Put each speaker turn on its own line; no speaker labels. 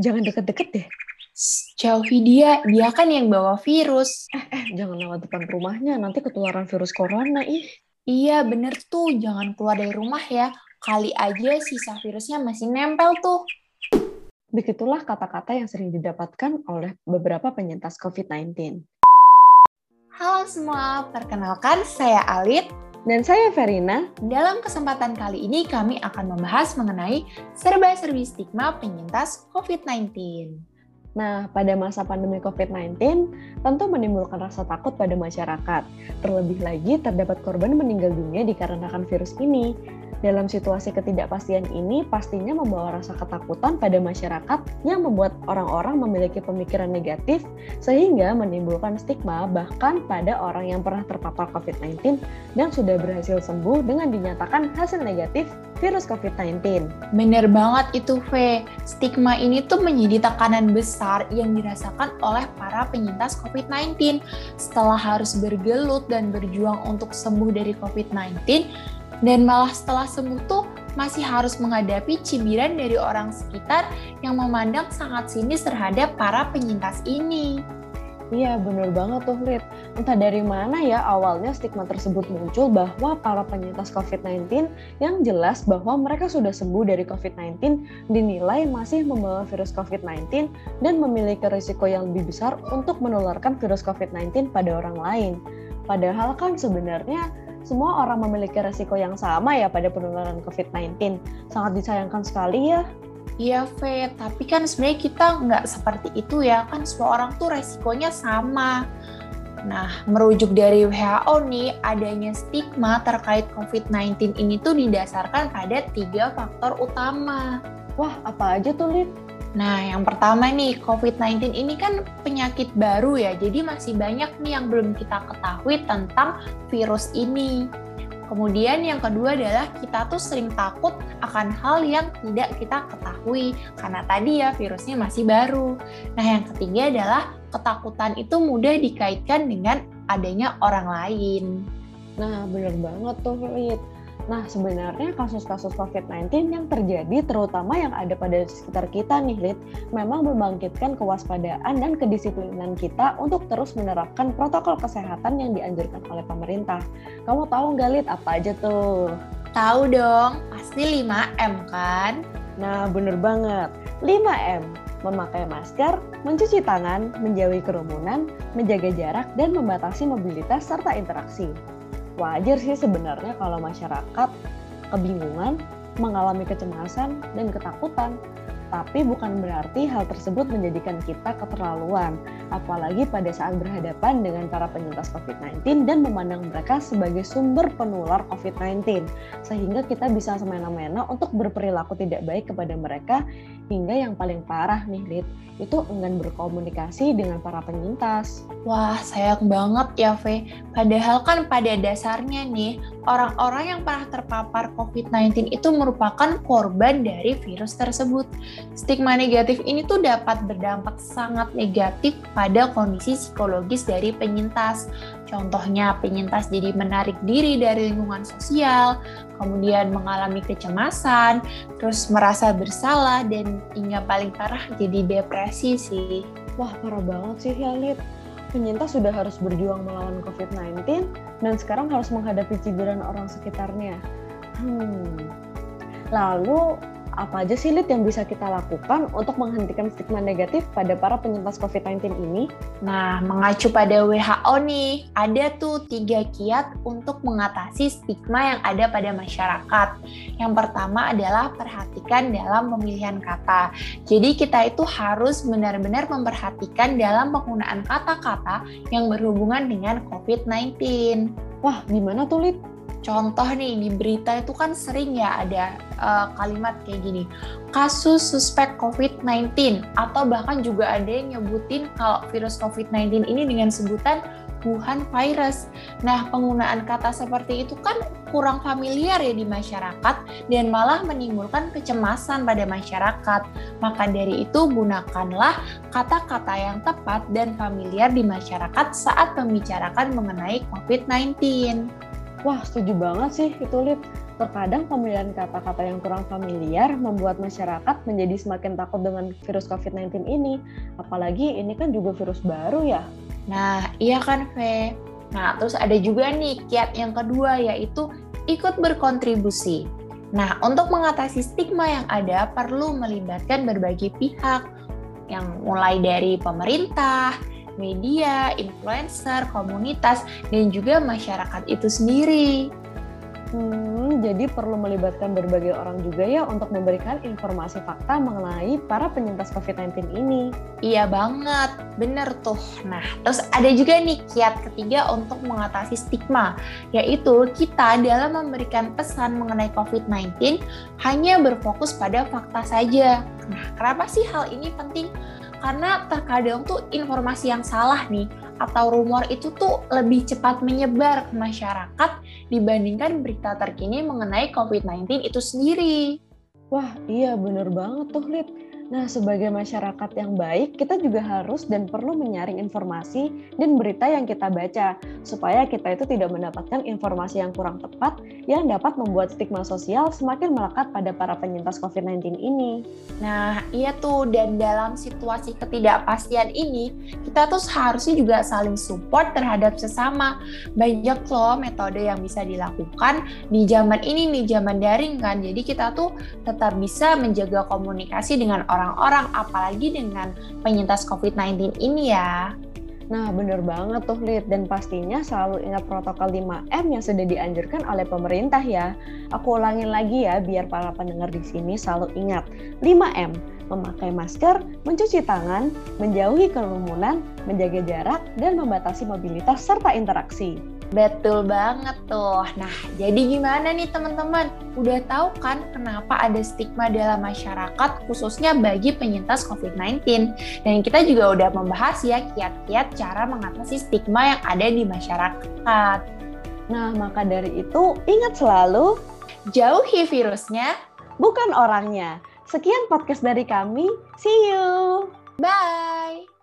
jangan deket-deket deh.
Jauhi dia, dia kan yang bawa virus.
Eh, eh, jangan lewat depan rumahnya, nanti ketularan virus corona, ih.
Iya, bener tuh. Jangan keluar dari rumah ya. Kali aja sisa virusnya masih nempel tuh.
Begitulah kata-kata yang sering didapatkan oleh beberapa penyintas COVID-19.
Halo semua, perkenalkan saya Alit.
Dan saya Verina.
Dalam kesempatan kali ini kami akan membahas mengenai serba-serbi stigma penyintas COVID-19.
Nah, pada masa pandemi COVID-19, tentu menimbulkan rasa takut pada masyarakat. Terlebih lagi, terdapat korban meninggal dunia dikarenakan virus ini. Dalam situasi ketidakpastian ini, pastinya membawa rasa ketakutan pada masyarakat yang membuat orang-orang memiliki pemikiran negatif, sehingga menimbulkan stigma bahkan pada orang yang pernah terpapar COVID-19 dan sudah berhasil sembuh dengan dinyatakan hasil negatif virus COVID-19.
Bener banget itu, V. Stigma ini tuh menjadi tekanan besar yang dirasakan oleh para penyintas COVID-19. Setelah harus bergelut dan berjuang untuk sembuh dari COVID-19, dan malah setelah sembuh tuh masih harus menghadapi cibiran dari orang sekitar yang memandang sangat sinis terhadap para penyintas ini.
Iya, bener banget tuh, Lid. Entah dari mana ya awalnya stigma tersebut muncul bahwa para penyintas COVID-19 yang jelas bahwa mereka sudah sembuh dari COVID-19 dinilai masih membawa virus COVID-19 dan memiliki risiko yang lebih besar untuk menularkan virus COVID-19 pada orang lain. Padahal kan sebenarnya semua orang memiliki resiko yang sama ya pada penularan COVID-19. Sangat disayangkan sekali ya.
Iya, V. Tapi kan sebenarnya kita nggak seperti itu ya. Kan semua orang tuh resikonya sama. Nah, merujuk dari WHO nih, adanya stigma terkait COVID-19 ini tuh didasarkan pada tiga faktor utama.
Wah, apa aja tuh, Lid?
Nah, yang pertama nih, COVID-19 ini kan penyakit baru ya, jadi masih banyak nih yang belum kita ketahui tentang virus ini. Kemudian yang kedua adalah kita tuh sering takut akan hal yang tidak kita ketahui karena tadi ya virusnya masih baru. Nah, yang ketiga adalah ketakutan itu mudah dikaitkan dengan adanya orang lain.
Nah, benar banget tuh, Lid. Nah, sebenarnya kasus-kasus COVID-19 yang terjadi terutama yang ada pada sekitar kita nih, Lid, memang membangkitkan kewaspadaan dan kedisiplinan kita untuk terus menerapkan protokol kesehatan yang dianjurkan oleh pemerintah. Kamu tahu nggak, Lid, apa aja tuh?
Tahu dong, pasti 5M kan?
Nah, bener banget. 5M, memakai masker, mencuci tangan, menjauhi kerumunan, menjaga jarak, dan membatasi mobilitas serta interaksi wajar sih sebenarnya kalau masyarakat kebingungan, mengalami kecemasan dan ketakutan. Tapi bukan berarti hal tersebut menjadikan kita keterlaluan, apalagi pada saat berhadapan dengan para penyintas COVID-19 dan memandang mereka sebagai sumber penular COVID-19, sehingga kita bisa semena-mena untuk berperilaku tidak baik kepada mereka, hingga yang paling parah nih, Lid, itu enggan berkomunikasi dengan para penyintas.
Wah, sayang banget ya, V. Padahal kan pada dasarnya nih, orang-orang yang pernah terpapar COVID-19 itu merupakan korban dari virus tersebut. Stigma negatif ini tuh dapat berdampak sangat negatif pada kondisi psikologis dari penyintas. Contohnya, penyintas jadi menarik diri dari lingkungan sosial, kemudian mengalami kecemasan, terus merasa bersalah, dan hingga paling parah jadi depresi sih.
Wah, parah banget sih ya. Penyintas sudah harus berjuang melawan COVID-19 dan sekarang harus menghadapi cibiran orang sekitarnya. Hmm. Lalu, apa aja sih Lid yang bisa kita lakukan untuk menghentikan stigma negatif pada para penyintas COVID-19 ini?
Nah, mengacu pada WHO nih, ada tuh tiga kiat untuk mengatasi stigma yang ada pada masyarakat. Yang pertama adalah perhatikan dalam pemilihan kata. Jadi kita itu harus benar-benar memperhatikan dalam penggunaan kata-kata yang berhubungan dengan COVID-19.
Wah, gimana tuh Lid?
Contoh nih di berita itu kan sering ya ada uh, kalimat kayak gini, kasus suspek COVID-19 atau bahkan juga ada yang nyebutin kalau virus COVID-19 ini dengan sebutan Wuhan virus. Nah, penggunaan kata seperti itu kan kurang familiar ya di masyarakat dan malah menimbulkan kecemasan pada masyarakat. Maka dari itu gunakanlah kata-kata yang tepat dan familiar di masyarakat saat membicarakan mengenai COVID-19.
Wah, setuju banget sih itu, Lid. Terkadang pemilihan kata-kata yang kurang familiar membuat masyarakat menjadi semakin takut dengan virus COVID-19 ini. Apalagi ini kan juga virus baru ya.
Nah, iya kan, Ve? Nah, terus ada juga nih kiat yang kedua yaitu ikut berkontribusi. Nah, untuk mengatasi stigma yang ada perlu melibatkan berbagai pihak yang mulai dari pemerintah, media, influencer, komunitas, dan juga masyarakat itu sendiri.
Hmm, jadi perlu melibatkan berbagai orang juga ya untuk memberikan informasi fakta mengenai para penyintas COVID-19 ini.
Iya banget, bener tuh. Nah, terus ada juga nih kiat ketiga untuk mengatasi stigma, yaitu kita dalam memberikan pesan mengenai COVID-19 hanya berfokus pada fakta saja. Nah, kenapa sih hal ini penting? Karena terkadang tuh informasi yang salah nih atau rumor itu tuh lebih cepat menyebar ke masyarakat dibandingkan berita terkini mengenai COVID-19 itu sendiri.
Wah, iya bener banget tuh, Lid. Nah, sebagai masyarakat yang baik, kita juga harus dan perlu menyaring informasi dan berita yang kita baca, supaya kita itu tidak mendapatkan informasi yang kurang tepat yang dapat membuat stigma sosial semakin melekat pada para penyintas COVID-19 ini.
Nah, iya tuh, dan dalam situasi ketidakpastian ini, kita tuh seharusnya juga saling support terhadap sesama. Banyak loh metode yang bisa dilakukan di zaman ini, nih zaman daring kan, jadi kita tuh tetap bisa menjaga komunikasi dengan orang-orang, apalagi dengan penyintas COVID-19 ini ya.
Nah, bener banget tuh, Lid. Dan pastinya selalu ingat protokol 5M yang sudah dianjurkan oleh pemerintah ya. Aku ulangin lagi ya, biar para pendengar di sini selalu ingat. 5M, memakai masker, mencuci tangan, menjauhi kerumunan, menjaga jarak, dan membatasi mobilitas serta interaksi.
Betul banget tuh. Nah, jadi gimana nih teman-teman? Udah tahu kan kenapa ada stigma dalam masyarakat khususnya bagi penyintas COVID-19? Dan kita juga udah membahas ya kiat-kiat cara mengatasi stigma yang ada di masyarakat.
Nah, maka dari itu ingat selalu
jauhi virusnya,
bukan orangnya. Sekian podcast dari kami. See you.
Bye.